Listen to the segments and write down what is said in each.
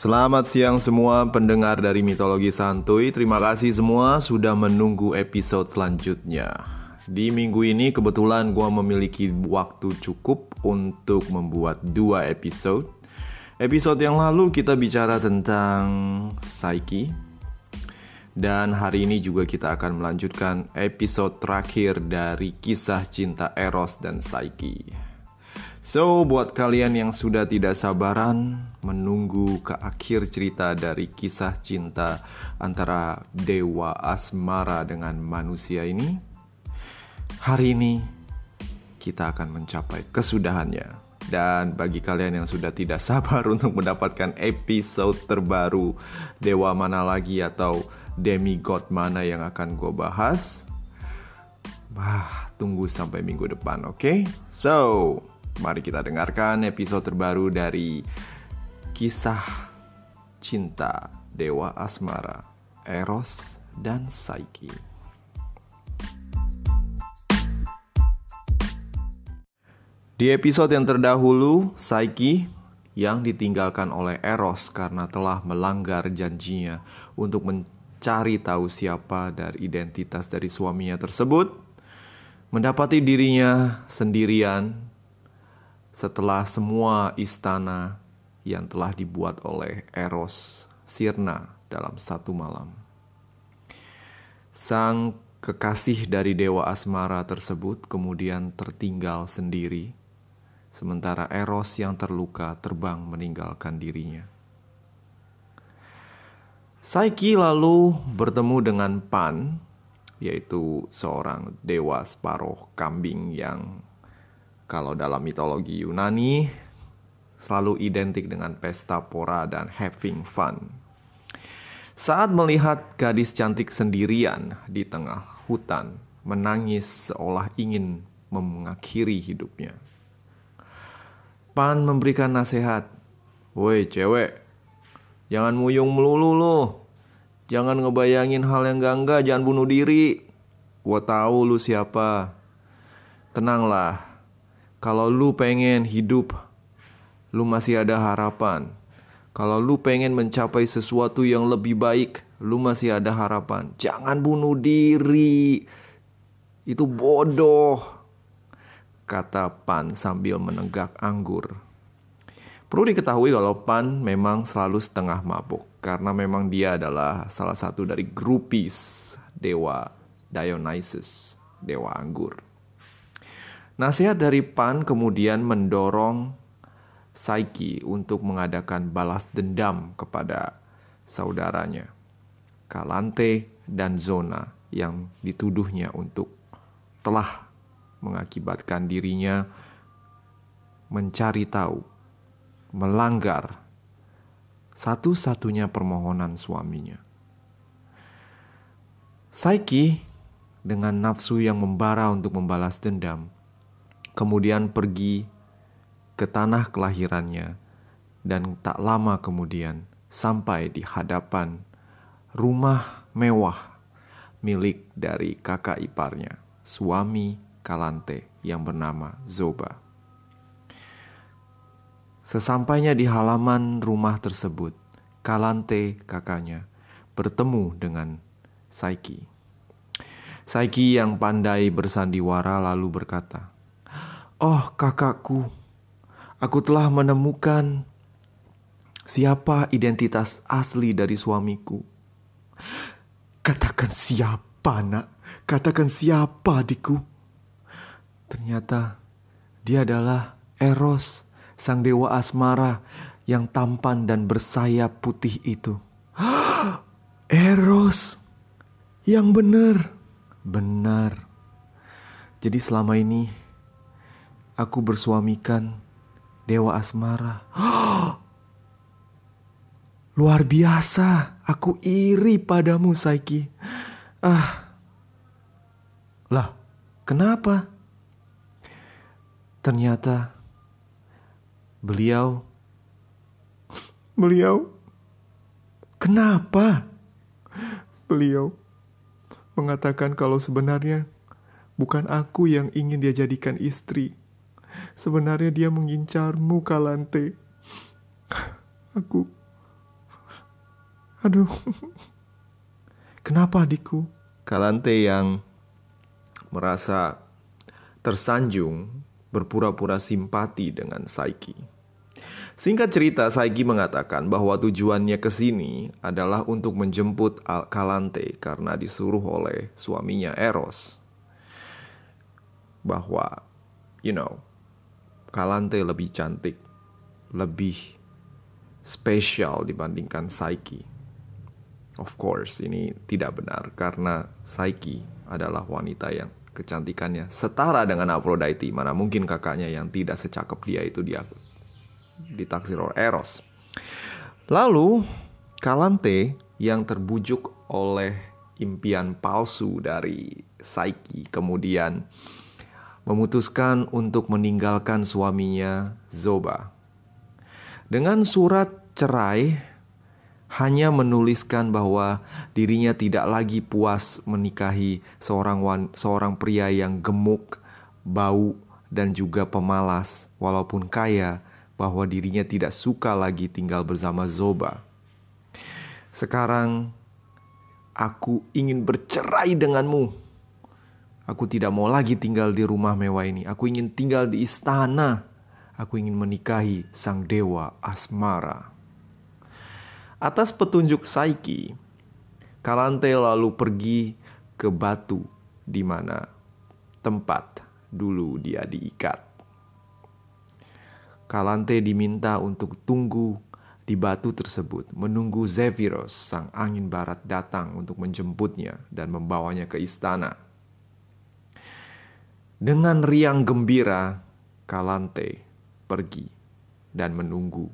Selamat siang semua pendengar dari Mitologi Santuy. Terima kasih semua sudah menunggu episode selanjutnya. Di minggu ini kebetulan gue memiliki waktu cukup untuk membuat dua episode. Episode yang lalu kita bicara tentang Psyche. Dan hari ini juga kita akan melanjutkan episode terakhir dari kisah cinta Eros dan Psyche. So, buat kalian yang sudah tidak sabaran menunggu ke akhir cerita dari kisah cinta antara dewa asmara dengan manusia ini, hari ini kita akan mencapai kesudahannya. Dan bagi kalian yang sudah tidak sabar untuk mendapatkan episode terbaru dewa mana lagi atau demigod mana yang akan gue bahas, Wah, tunggu sampai minggu depan, oke? Okay? So, Mari kita dengarkan episode terbaru dari kisah cinta Dewa Asmara, Eros dan Psyche. Di episode yang terdahulu, Psyche yang ditinggalkan oleh Eros karena telah melanggar janjinya untuk mencari tahu siapa dari identitas dari suaminya tersebut, mendapati dirinya sendirian setelah semua istana yang telah dibuat oleh Eros sirna dalam satu malam. Sang kekasih dari dewa asmara tersebut kemudian tertinggal sendiri, sementara Eros yang terluka terbang meninggalkan dirinya. Saiki lalu bertemu dengan Pan, yaitu seorang dewa separuh kambing yang kalau dalam mitologi Yunani selalu identik dengan pesta pora dan having fun. Saat melihat gadis cantik sendirian di tengah hutan, menangis seolah ingin mengakhiri hidupnya. Pan memberikan nasihat, "Woi cewek, jangan muyung melulu lo. Jangan ngebayangin hal yang gangga, jangan bunuh diri. Gua tahu lu siapa. Tenanglah, kalau lu pengen hidup, lu masih ada harapan. Kalau lu pengen mencapai sesuatu yang lebih baik, lu masih ada harapan. Jangan bunuh diri. Itu bodoh. Kata Pan sambil menegak anggur. Perlu diketahui kalau Pan memang selalu setengah mabuk. Karena memang dia adalah salah satu dari grupis dewa Dionysus, dewa anggur. Nasihat dari Pan kemudian mendorong Saiki untuk mengadakan balas dendam kepada saudaranya, Kalante dan Zona yang dituduhnya untuk telah mengakibatkan dirinya mencari tahu, melanggar satu-satunya permohonan suaminya. Saiki dengan nafsu yang membara untuk membalas dendam, kemudian pergi ke tanah kelahirannya, dan tak lama kemudian sampai di hadapan rumah mewah milik dari kakak iparnya, suami Kalante yang bernama Zoba. Sesampainya di halaman rumah tersebut, Kalante kakaknya bertemu dengan Saiki. Saiki yang pandai bersandiwara lalu berkata, Oh kakakku, aku telah menemukan siapa identitas asli dari suamiku. Katakan siapa nak, katakan siapa adikku. Ternyata dia adalah Eros, sang dewa asmara yang tampan dan bersayap putih itu. Eros, yang benar, benar. Jadi selama ini aku bersuamikan Dewa Asmara. Luar biasa, aku iri padamu Saiki. Ah. Lah, kenapa? Ternyata beliau beliau kenapa? Beliau mengatakan kalau sebenarnya bukan aku yang ingin dia jadikan istri Sebenarnya dia mengincarmu, Kalante. Aku, Aduh. Kenapa adikku? Kalante yang merasa tersanjung berpura-pura simpati dengan Saiki. Singkat cerita, Saiki mengatakan bahwa tujuannya ke sini adalah untuk menjemput Kalante karena disuruh oleh suaminya Eros. Bahwa, you know, Kalante lebih cantik, lebih spesial dibandingkan Saiki. Of course, ini tidak benar karena Saiki adalah wanita yang kecantikannya setara dengan Aphrodite. Mana mungkin kakaknya yang tidak secakep dia itu dia ditaksir oleh Eros. Lalu Kalante yang terbujuk oleh impian palsu dari Psyche kemudian memutuskan untuk meninggalkan suaminya Zoba dengan surat cerai hanya menuliskan bahwa dirinya tidak lagi puas menikahi seorang wan, seorang pria yang gemuk, bau dan juga pemalas walaupun kaya bahwa dirinya tidak suka lagi tinggal bersama Zoba. Sekarang aku ingin bercerai denganmu. Aku tidak mau lagi tinggal di rumah mewah ini. Aku ingin tinggal di istana. Aku ingin menikahi sang dewa Asmara. Atas petunjuk Saiki, Kalante lalu pergi ke batu di mana tempat dulu dia diikat. Kalante diminta untuk tunggu di batu tersebut, menunggu Zephyros, sang angin barat datang untuk menjemputnya dan membawanya ke istana. Dengan riang gembira, Kalante pergi dan menunggu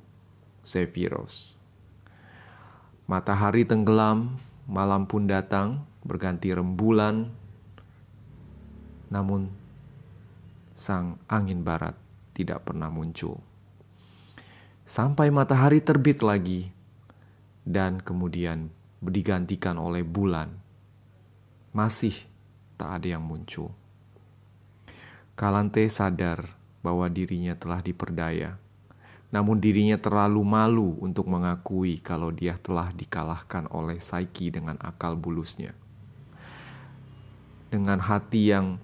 Zephyros. Matahari tenggelam, malam pun datang, berganti rembulan. Namun, sang angin barat tidak pernah muncul. Sampai matahari terbit lagi, dan kemudian digantikan oleh bulan. Masih tak ada yang muncul. Kalante sadar bahwa dirinya telah diperdaya namun dirinya terlalu malu untuk mengakui kalau dia telah dikalahkan oleh Saiki dengan akal bulusnya. Dengan hati yang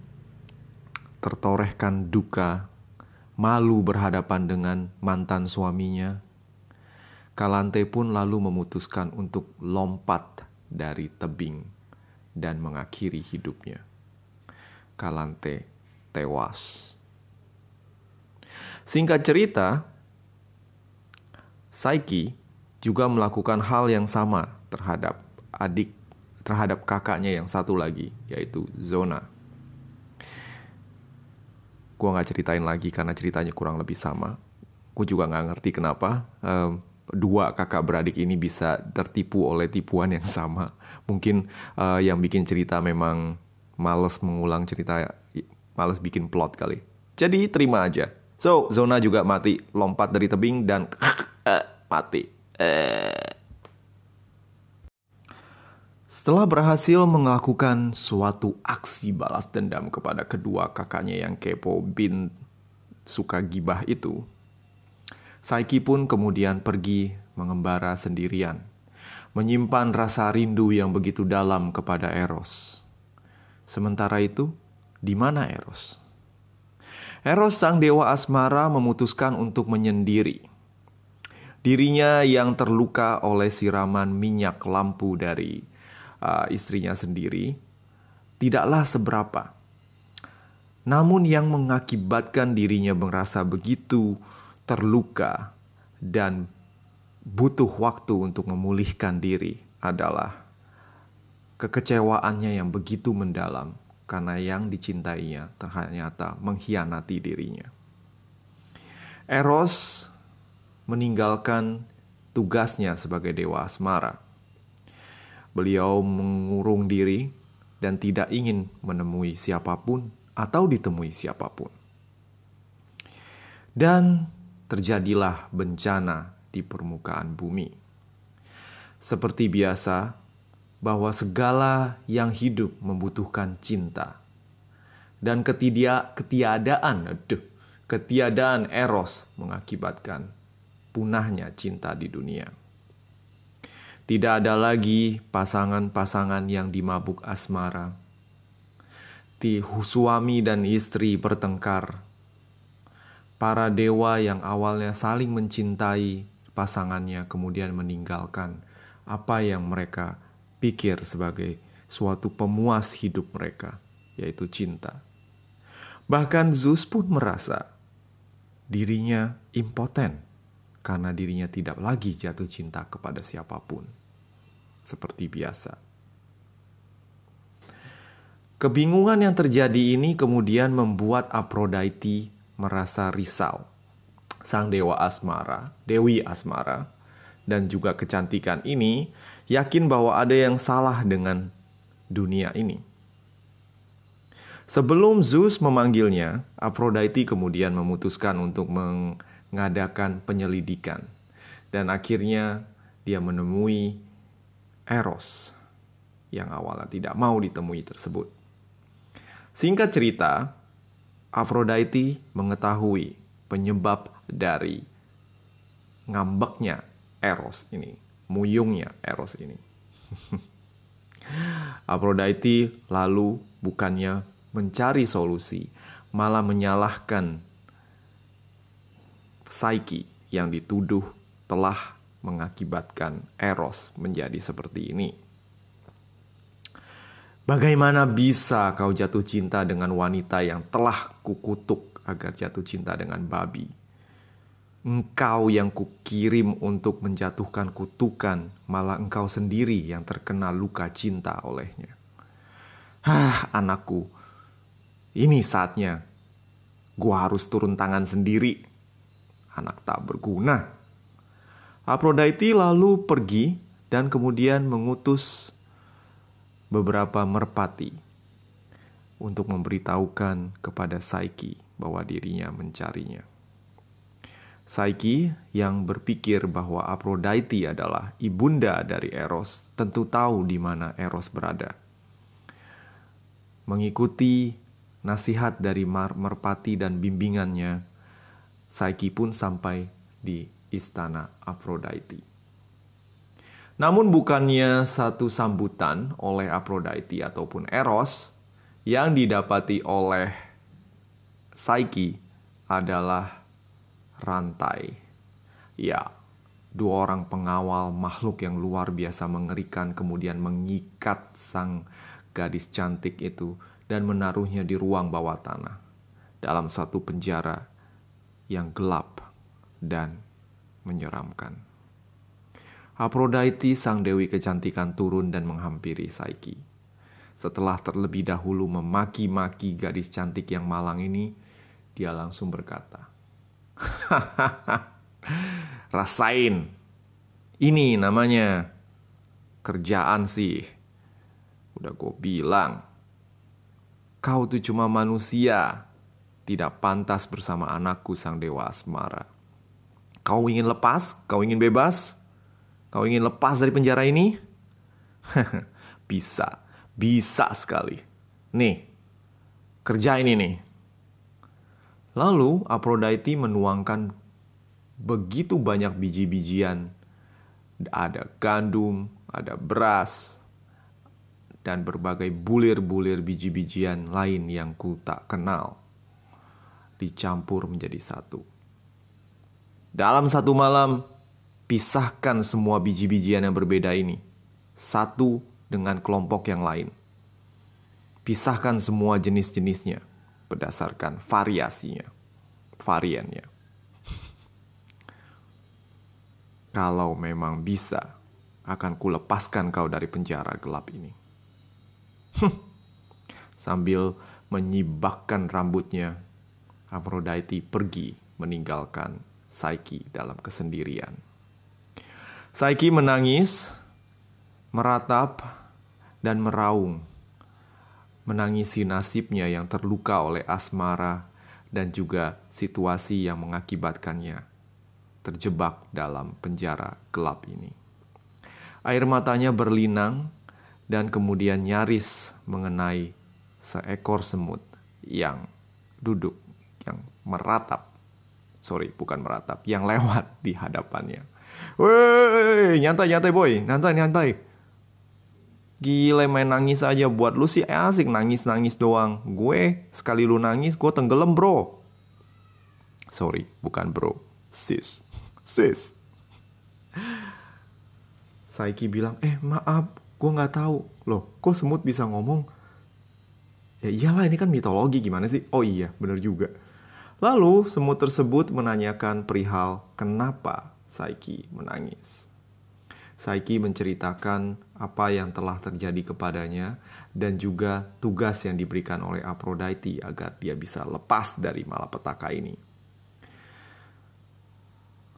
tertorehkan duka, malu berhadapan dengan mantan suaminya, Kalante pun lalu memutuskan untuk lompat dari tebing dan mengakhiri hidupnya. Kalante tewas. Singkat cerita, Saiki juga melakukan hal yang sama terhadap adik terhadap kakaknya yang satu lagi yaitu Zona. Gua nggak ceritain lagi karena ceritanya kurang lebih sama. Gue juga nggak ngerti kenapa um, dua kakak beradik ini bisa tertipu oleh tipuan yang sama. Mungkin uh, yang bikin cerita memang males mengulang cerita, males bikin plot kali. Jadi terima aja. So, Zona juga mati, lompat dari tebing dan uh, mati. Uh. Setelah berhasil melakukan suatu aksi balas dendam kepada kedua kakaknya yang kepo bin suka gibah itu, Saiki pun kemudian pergi mengembara sendirian, menyimpan rasa rindu yang begitu dalam kepada Eros. Sementara itu, di mana Eros? Eros sang dewa asmara memutuskan untuk menyendiri Dirinya yang terluka oleh siraman minyak lampu dari uh, istrinya sendiri tidaklah seberapa. Namun yang mengakibatkan dirinya merasa begitu terluka dan butuh waktu untuk memulihkan diri adalah kekecewaannya yang begitu mendalam karena yang dicintainya ternyata mengkhianati dirinya. Eros meninggalkan tugasnya sebagai dewa asmara. Beliau mengurung diri dan tidak ingin menemui siapa pun atau ditemui siapa pun. Dan terjadilah bencana di permukaan bumi. Seperti biasa, bahwa segala yang hidup membutuhkan cinta. Dan ketidia, ketiadaan, aduh, ketiadaan eros mengakibatkan punahnya cinta di dunia. Tidak ada lagi pasangan-pasangan yang dimabuk asmara. Ti suami dan istri bertengkar. Para dewa yang awalnya saling mencintai pasangannya kemudian meninggalkan apa yang mereka pikir sebagai suatu pemuas hidup mereka, yaitu cinta. Bahkan Zeus pun merasa dirinya impoten karena dirinya tidak lagi jatuh cinta kepada siapa pun seperti biasa. Kebingungan yang terjadi ini kemudian membuat Aphrodite merasa risau. Sang dewa asmara, Dewi Asmara, dan juga kecantikan ini yakin bahwa ada yang salah dengan dunia ini. Sebelum Zeus memanggilnya, Aphrodite kemudian memutuskan untuk mengadakan penyelidikan. Dan akhirnya dia menemui Eros yang awalnya tidak mau ditemui tersebut. Singkat cerita, Aphrodite mengetahui penyebab dari ngambeknya Eros ini, muyungnya Eros ini. Aphrodite lalu bukannya mencari solusi, malah menyalahkan Psyche yang dituduh telah mengakibatkan Eros menjadi seperti ini. Bagaimana bisa kau jatuh cinta dengan wanita yang telah kukutuk agar jatuh cinta dengan babi? Engkau yang kukirim untuk menjatuhkan kutukan, malah engkau sendiri yang terkena luka cinta olehnya. Hah, anakku, ini saatnya gua harus turun tangan sendiri. Anak tak berguna. Aphrodite lalu pergi dan kemudian mengutus beberapa merpati untuk memberitahukan kepada Psyche bahwa dirinya mencarinya. Psyche yang berpikir bahwa Aphrodite adalah ibunda dari Eros tentu tahu di mana Eros berada. Mengikuti nasihat dari merpati dan bimbingannya, Psyche pun sampai di istana Aphrodite. Namun bukannya satu sambutan oleh Aphrodite ataupun Eros yang didapati oleh Psyche adalah rantai. Ya, dua orang pengawal makhluk yang luar biasa mengerikan kemudian mengikat sang gadis cantik itu dan menaruhnya di ruang bawah tanah dalam satu penjara yang gelap dan menyeramkan. Aphrodite, sang dewi kecantikan, turun dan menghampiri Psyche. Setelah terlebih dahulu memaki-maki gadis cantik yang malang ini, dia langsung berkata, Rasain, ini namanya kerjaan sih. Udah gue bilang, kau tuh cuma manusia, tidak pantas bersama anakku sang dewa asmara. Kau ingin lepas? Kau ingin bebas? Kau ingin lepas dari penjara ini? bisa, bisa sekali. Nih, kerja ini nih. Lalu Aphrodite menuangkan begitu banyak biji-bijian. Ada gandum, ada beras, dan berbagai bulir-bulir biji-bijian lain yang ku tak kenal. Dicampur menjadi satu. Dalam satu malam, pisahkan semua biji-bijian yang berbeda ini, satu dengan kelompok yang lain. Pisahkan semua jenis-jenisnya berdasarkan variasinya, variannya. Kalau memang bisa, akan kulepaskan kau dari penjara gelap ini. Sambil menyibakkan rambutnya, Aphrodite pergi meninggalkan Psyche dalam kesendirian. Psyche menangis, meratap, dan meraung. Menangisi nasibnya yang terluka oleh asmara dan juga situasi yang mengakibatkannya terjebak dalam penjara gelap ini. Air matanya berlinang dan kemudian nyaris mengenai seekor semut yang duduk, yang meratap sorry bukan meratap, yang lewat di hadapannya. Woi, nyantai nyantai boy, nyantai nyantai. Gile main nangis aja buat lu sih asik nangis nangis doang. Gue sekali lu nangis gue tenggelam bro. Sorry, bukan bro, sis, sis. Saiki bilang, eh maaf, gue nggak tahu. Loh, kok semut bisa ngomong? Ya iyalah ini kan mitologi gimana sih? Oh iya, bener juga. Lalu semut tersebut menanyakan perihal kenapa Saiki menangis. Saiki menceritakan apa yang telah terjadi kepadanya dan juga tugas yang diberikan oleh Aphrodite agar dia bisa lepas dari malapetaka ini.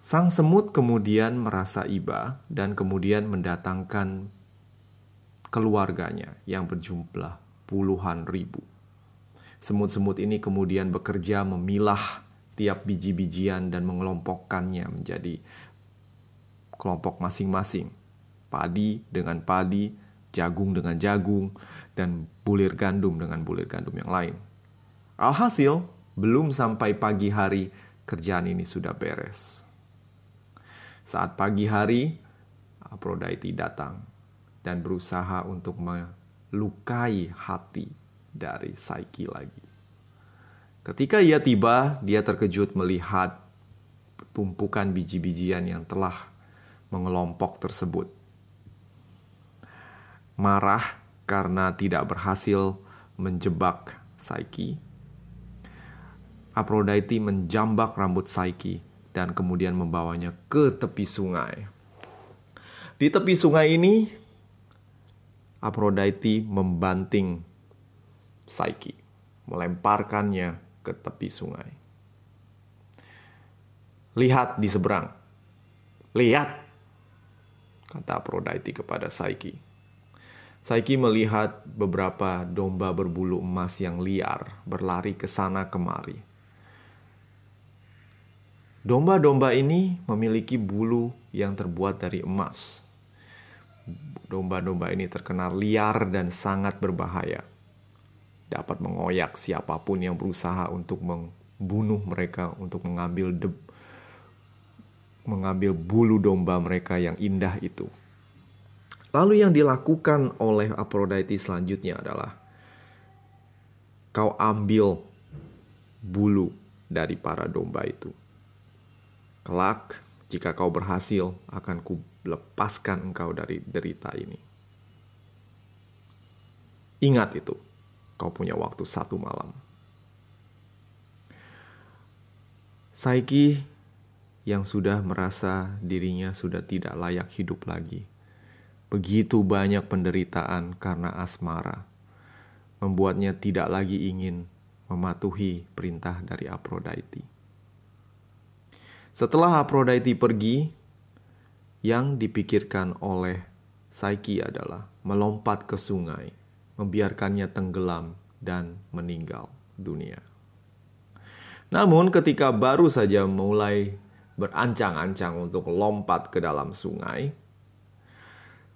Sang semut kemudian merasa iba dan kemudian mendatangkan keluarganya yang berjumlah puluhan ribu. Semut-semut ini kemudian bekerja memilah tiap biji-bijian dan mengelompokkannya menjadi kelompok masing-masing. Padi dengan padi, jagung dengan jagung, dan bulir gandum dengan bulir gandum yang lain. Alhasil, belum sampai pagi hari kerjaan ini sudah beres. Saat pagi hari, Aphrodite datang dan berusaha untuk melukai hati dari Psyche lagi. Ketika ia tiba, dia terkejut melihat tumpukan biji-bijian yang telah mengelompok tersebut. Marah karena tidak berhasil menjebak Psyche. Aphrodite menjambak rambut Psyche dan kemudian membawanya ke tepi sungai. Di tepi sungai ini, Aphrodite membanting Psyche, melemparkannya ke tepi sungai. Lihat di seberang. Lihat, kata Aphrodite kepada Psyche. Psyche melihat beberapa domba berbulu emas yang liar berlari ke sana kemari. Domba-domba ini memiliki bulu yang terbuat dari emas. Domba-domba ini terkenal liar dan sangat berbahaya dapat mengoyak siapa pun yang berusaha untuk membunuh mereka, untuk mengambil mengambil bulu domba mereka yang indah itu. Lalu yang dilakukan oleh Aphrodite selanjutnya adalah kau ambil bulu dari para domba itu. Kelak, jika kau berhasil, akan ku lepaskan engkau dari derita ini. Ingat itu kau punya waktu satu malam. Saiki yang sudah merasa dirinya sudah tidak layak hidup lagi. Begitu banyak penderitaan karena asmara, membuatnya tidak lagi ingin mematuhi perintah dari Aphrodite. Setelah Aphrodite pergi, yang dipikirkan oleh Saiki adalah melompat ke sungai membiarkannya tenggelam dan meninggal dunia. Namun, ketika baru saja mulai berancang-ancang untuk lompat ke dalam sungai,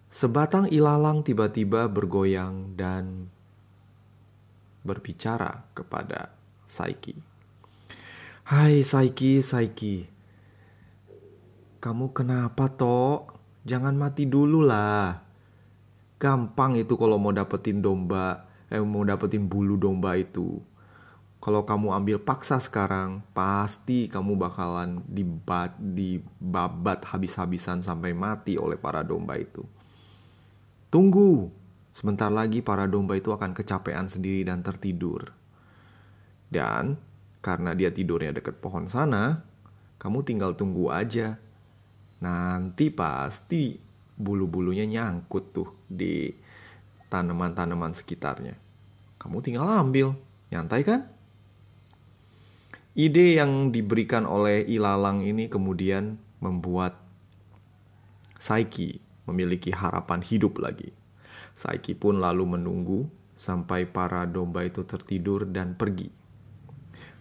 sebatang ilalang tiba-tiba bergoyang dan berbicara kepada Saiki. Hai Saiki, Saiki. Kamu kenapa, Tok? Jangan mati dulu lah. Gampang itu kalau mau dapetin domba, eh mau dapetin bulu domba itu. Kalau kamu ambil paksa sekarang, pasti kamu bakalan dibat, dibabat habis-habisan sampai mati oleh para domba itu. Tunggu, sebentar lagi para domba itu akan kecapean sendiri dan tertidur. Dan karena dia tidurnya dekat pohon sana, kamu tinggal tunggu aja. Nanti pasti bulu-bulunya nyangkut tuh di tanaman-tanaman sekitarnya. Kamu tinggal ambil, nyantai kan? Ide yang diberikan oleh ilalang ini kemudian membuat Saiki memiliki harapan hidup lagi. Saiki pun lalu menunggu sampai para domba itu tertidur dan pergi.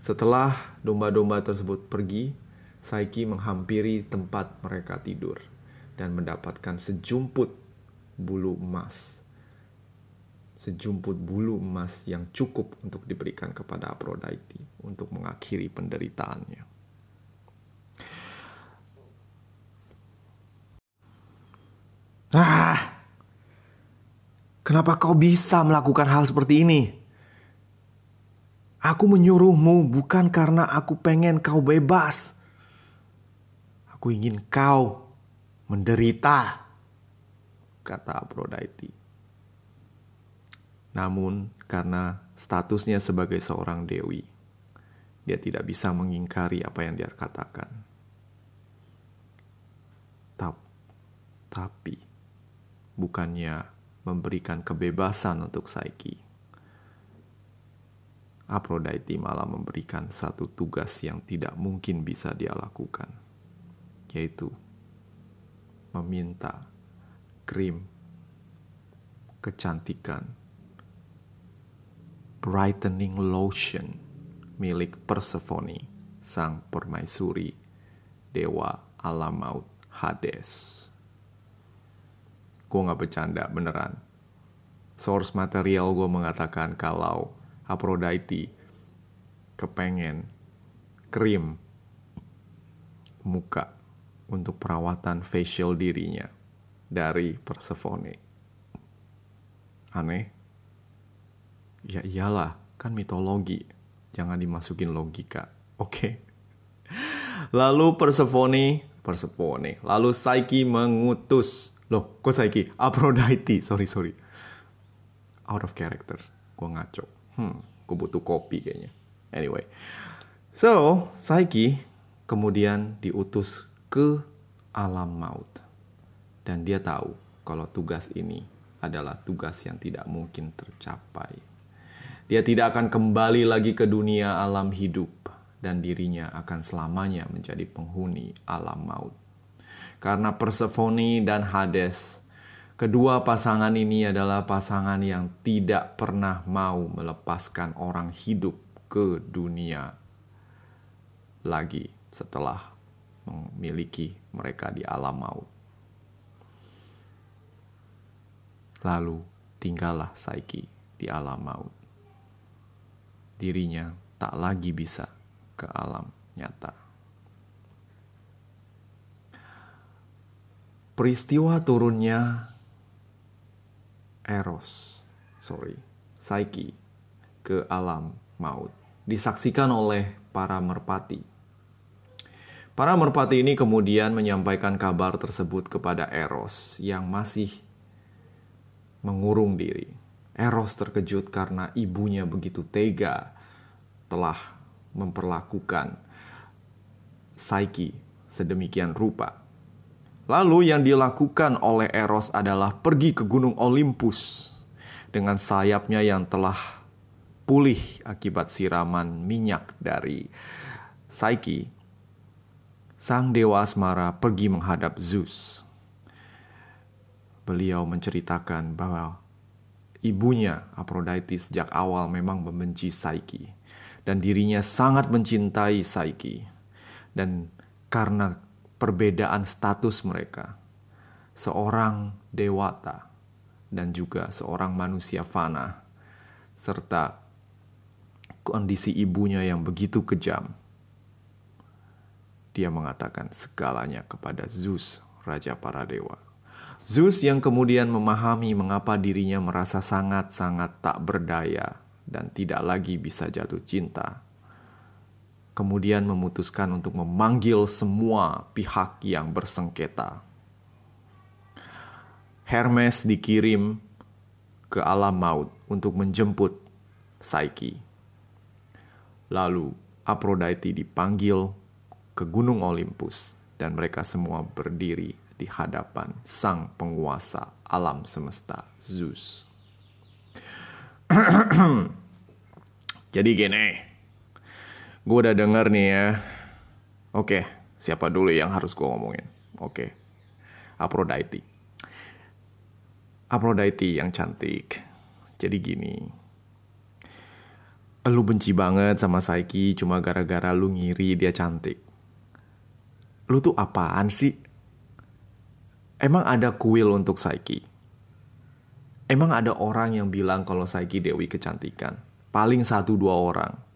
Setelah domba-domba tersebut pergi, Saiki menghampiri tempat mereka tidur dan mendapatkan sejumput bulu emas. Sejumput bulu emas yang cukup untuk diberikan kepada Aphrodite untuk mengakhiri penderitaannya. Ah, kenapa kau bisa melakukan hal seperti ini? Aku menyuruhmu bukan karena aku pengen kau bebas. Aku ingin kau menderita, kata Aphrodite. Namun, karena statusnya sebagai seorang dewi, dia tidak bisa mengingkari apa yang dia katakan. Tapi, bukannya memberikan kebebasan untuk Saiki. Aphrodite malah memberikan satu tugas yang tidak mungkin bisa dia lakukan, yaitu meminta krim kecantikan brightening lotion milik Persephone, sang permaisuri, dewa alam maut Hades. Gue gak bercanda, beneran. Source material gue mengatakan kalau Aphrodite kepengen krim muka untuk perawatan facial dirinya dari Persephone. Aneh? Ya iyalah, kan mitologi. Jangan dimasukin logika. Oke. Lalu Persephone, Persephone. Lalu Psyche mengutus Loh, kok Saiki? Aphrodite, sorry sorry. Out of character, gue ngaco. Hmm, gue butuh kopi kayaknya. Anyway, so Saiki kemudian diutus ke alam maut. Dan dia tahu kalau tugas ini adalah tugas yang tidak mungkin tercapai. Dia tidak akan kembali lagi ke dunia alam hidup dan dirinya akan selamanya menjadi penghuni alam maut karena Persephone dan Hades. Kedua pasangan ini adalah pasangan yang tidak pernah mau melepaskan orang hidup ke dunia lagi setelah memiliki mereka di alam maut. Lalu tinggallah Saiki di alam maut. Dirinya tak lagi bisa ke alam nyata. peristiwa turunnya Eros, sorry, Psyche ke alam maut disaksikan oleh para merpati. Para merpati ini kemudian menyampaikan kabar tersebut kepada Eros yang masih mengurung diri. Eros terkejut karena ibunya begitu tega telah memperlakukan Psyche sedemikian rupa Lalu yang dilakukan oleh Eros adalah pergi ke gunung Olympus dengan sayapnya yang telah pulih akibat siraman minyak dari Psyche. Sang dewa asmara pergi menghadap Zeus. Beliau menceritakan bahwa ibunya Aphrodite sejak awal memang membenci Psyche dan dirinya sangat mencintai Psyche. Dan karena perbedaan status mereka. Seorang dewata dan juga seorang manusia fana serta kondisi ibunya yang begitu kejam. Dia mengatakan segalanya kepada Zeus, raja para dewa. Zeus yang kemudian memahami mengapa dirinya merasa sangat-sangat tak berdaya dan tidak lagi bisa jatuh cinta kemudian memutuskan untuk memanggil semua pihak yang bersengketa. Hermes dikirim ke alam maut untuk menjemput Psyche. Lalu Aphrodite dipanggil ke Gunung Olympus dan mereka semua berdiri di hadapan sang penguasa alam semesta Zeus. Jadi gini, Gue udah denger nih ya. Oke, siapa dulu yang harus gue ngomongin? Oke, Aphrodite. Aphrodite yang cantik. Jadi gini, lu benci banget sama Saiki cuma gara-gara lu ngiri dia cantik. Lu tuh apaan sih? Emang ada kuil untuk Saiki? Emang ada orang yang bilang kalau Saiki Dewi kecantikan? Paling satu dua orang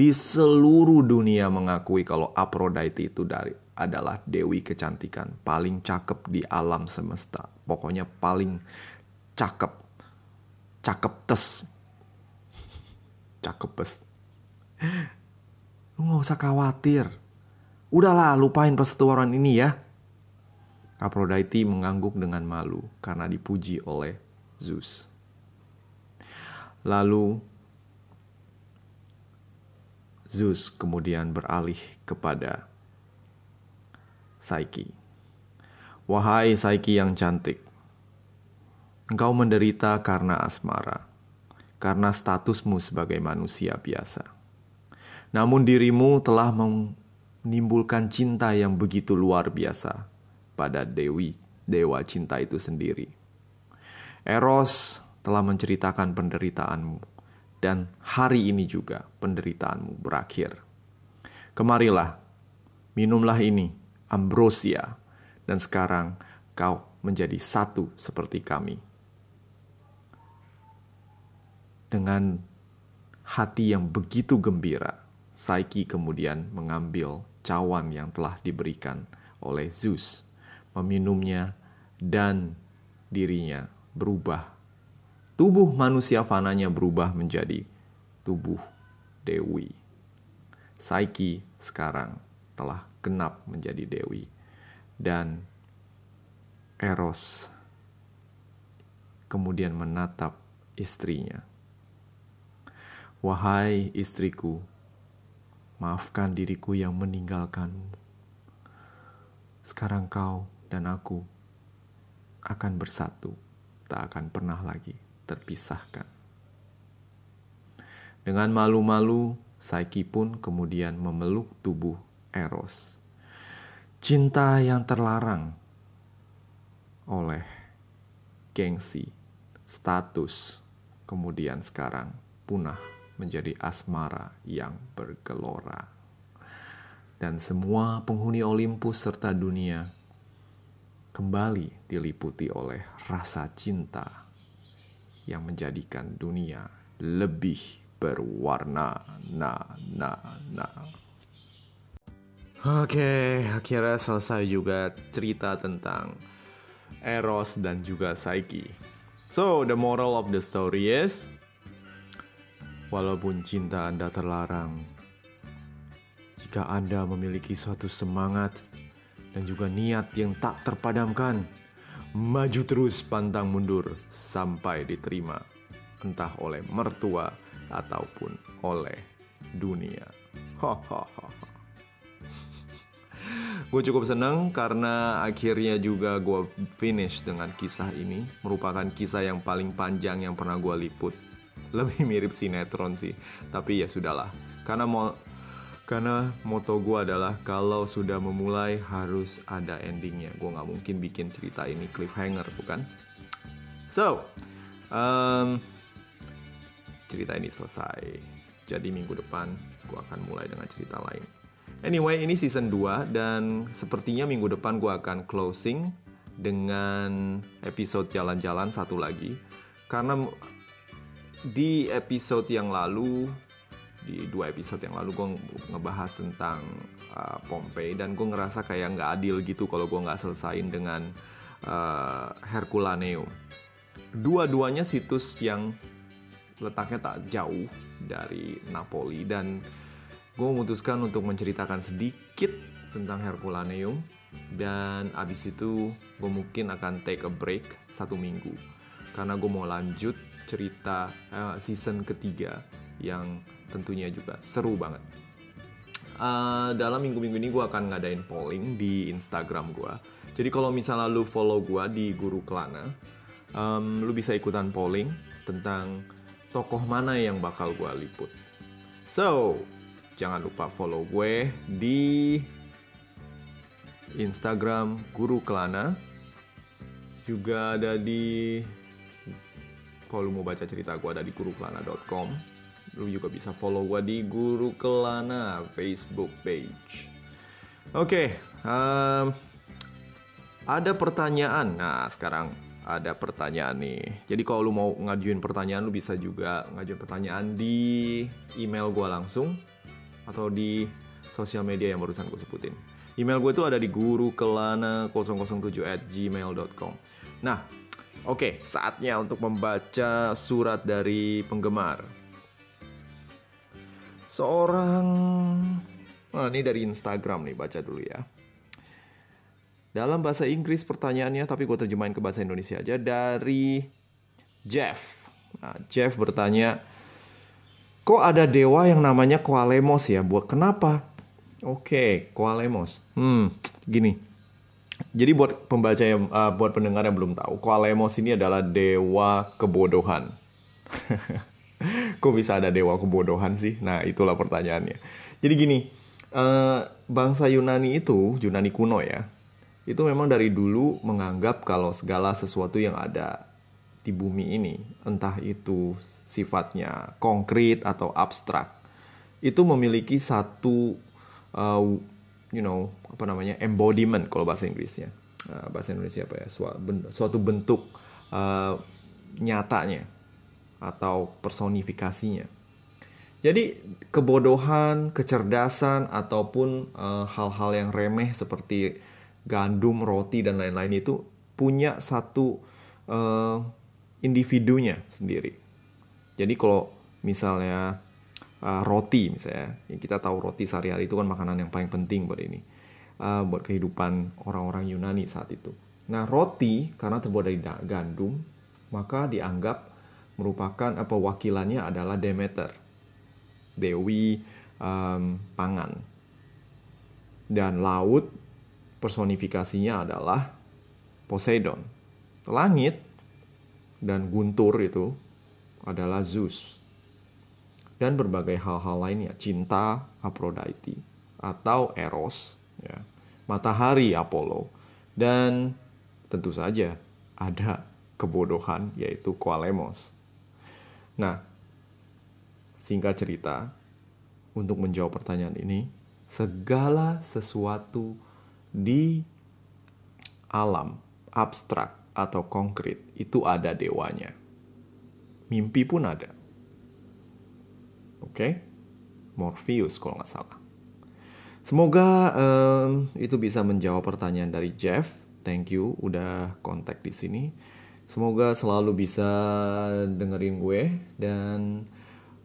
di seluruh dunia mengakui kalau Aphrodite itu dari adalah dewi kecantikan paling cakep di alam semesta. Pokoknya paling cakep. Cakep tes. Cakep tes. Lu gak usah khawatir. Udahlah, lupain persetujuan ini ya. Aphrodite mengangguk dengan malu karena dipuji oleh Zeus. Lalu Zeus kemudian beralih kepada Psyche. Wahai Psyche yang cantik, engkau menderita karena asmara, karena statusmu sebagai manusia biasa. Namun dirimu telah menimbulkan cinta yang begitu luar biasa pada Dewi, dewa cinta itu sendiri. Eros telah menceritakan penderitaanmu dan hari ini juga penderitaanmu berakhir. Kemarilah, minumlah ini, ambrosia, dan sekarang kau menjadi satu seperti kami. Dengan hati yang begitu gembira, Saiki kemudian mengambil cawan yang telah diberikan oleh Zeus, meminumnya, dan dirinya berubah tubuh manusia fananya berubah menjadi tubuh dewi. Saiki sekarang telah genap menjadi dewi dan Eros kemudian menatap istrinya. Wahai istriku, maafkan diriku yang meninggalkanmu. Sekarang kau dan aku akan bersatu, tak akan pernah lagi terpisahkan. Dengan malu-malu, Saiki pun kemudian memeluk tubuh Eros. Cinta yang terlarang oleh gengsi, status, kemudian sekarang punah menjadi asmara yang bergelora. Dan semua penghuni Olympus serta dunia kembali diliputi oleh rasa cinta yang menjadikan dunia lebih berwarna. Nah, nah, nah. Oke, akhirnya selesai juga cerita tentang Eros dan juga Psyche. So, the moral of the story is Walaupun cinta Anda terlarang, jika Anda memiliki suatu semangat dan juga niat yang tak terpadamkan, maju terus pantang mundur sampai diterima. Entah oleh mertua ataupun oleh dunia. gue cukup seneng karena akhirnya juga gue finish dengan kisah ini. Merupakan kisah yang paling panjang yang pernah gue liput. Lebih mirip sinetron sih. Tapi ya sudahlah. Karena mau karena moto gue adalah kalau sudah memulai harus ada endingnya. Gue nggak mungkin bikin cerita ini cliffhanger, bukan? So, um, cerita ini selesai. Jadi minggu depan gue akan mulai dengan cerita lain. Anyway, ini season 2 dan sepertinya minggu depan gue akan closing dengan episode jalan-jalan satu lagi. Karena di episode yang lalu di dua episode yang lalu gue ngebahas tentang uh, Pompei dan gue ngerasa kayak nggak adil gitu kalau gue nggak selesain dengan uh, Herculaneum. Dua-duanya situs yang letaknya tak jauh dari Napoli dan gue memutuskan untuk menceritakan sedikit tentang Herculaneum dan abis itu gue mungkin akan take a break satu minggu karena gue mau lanjut cerita uh, season ketiga yang tentunya juga seru banget. Uh, dalam minggu-minggu ini gue akan ngadain polling di Instagram gue. Jadi kalau misalnya lu follow gue di Guru Kelana, um, lu bisa ikutan polling tentang tokoh mana yang bakal gue liput. So, jangan lupa follow gue di Instagram Guru Kelana. Juga ada di kalau mau baca cerita gue ada di gurukelana.com Lu juga bisa follow gue di Guru Kelana Facebook page. Oke, okay, um, ada pertanyaan. Nah, sekarang ada pertanyaan nih. Jadi kalau lu mau ngajuin pertanyaan, lu bisa juga ngajuin pertanyaan di email gue langsung atau di sosial media yang barusan gue sebutin. Email gue itu ada di gurukelana007 at gmail.com. Nah, oke, okay, saatnya untuk membaca surat dari penggemar. Seorang, nah ini dari Instagram nih, baca dulu ya. Dalam bahasa Inggris pertanyaannya, tapi gue terjemahin ke bahasa Indonesia aja dari Jeff. Nah, Jeff bertanya, kok ada dewa yang namanya Koalemos ya? Buat kenapa? Oke, Koalemos. Hmm, gini. Jadi buat pembaca yang, uh, buat pendengar yang belum tahu, Koalemos ini adalah dewa kebodohan. kok bisa ada dewa kebodohan sih? Nah, itulah pertanyaannya. Jadi gini, uh, bangsa Yunani itu, Yunani kuno ya, itu memang dari dulu menganggap kalau segala sesuatu yang ada di bumi ini, entah itu sifatnya konkret atau abstrak, itu memiliki satu, uh, you know, apa namanya, embodiment kalau bahasa Inggrisnya, uh, bahasa Indonesia apa ya, suatu bentuk uh, nyatanya atau personifikasinya. Jadi kebodohan, kecerdasan ataupun hal-hal uh, yang remeh seperti gandum, roti dan lain-lain itu punya satu uh, individunya sendiri. Jadi kalau misalnya uh, roti misalnya, ya kita tahu roti sehari-hari itu kan makanan yang paling penting buat ini, uh, buat kehidupan orang-orang Yunani saat itu. Nah roti karena terbuat dari gandum, maka dianggap merupakan apa wakilannya adalah Demeter, dewi um, pangan, dan laut personifikasinya adalah Poseidon. Langit dan guntur itu adalah Zeus. Dan berbagai hal-hal lainnya, cinta Aphrodite atau Eros, ya. matahari Apollo, dan tentu saja ada kebodohan yaitu Koalemos. Nah, singkat cerita, untuk menjawab pertanyaan ini, segala sesuatu di alam abstrak atau konkret itu ada dewanya. Mimpi pun ada. Oke? Okay? Morpheus kalau nggak salah. Semoga um, itu bisa menjawab pertanyaan dari Jeff. Thank you udah kontak di sini. Semoga selalu bisa dengerin gue dan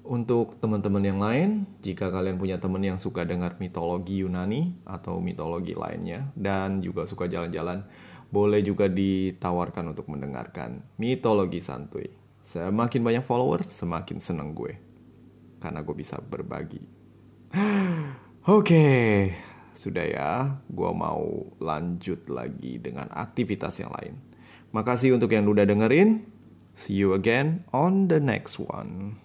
untuk teman-teman yang lain, jika kalian punya teman yang suka dengar mitologi Yunani atau mitologi lainnya dan juga suka jalan-jalan, boleh juga ditawarkan untuk mendengarkan mitologi santuy. Semakin banyak follower, semakin seneng gue. Karena gue bisa berbagi. Oke, okay. sudah ya. Gue mau lanjut lagi dengan aktivitas yang lain. Makasih untuk yang udah dengerin. See you again on the next one.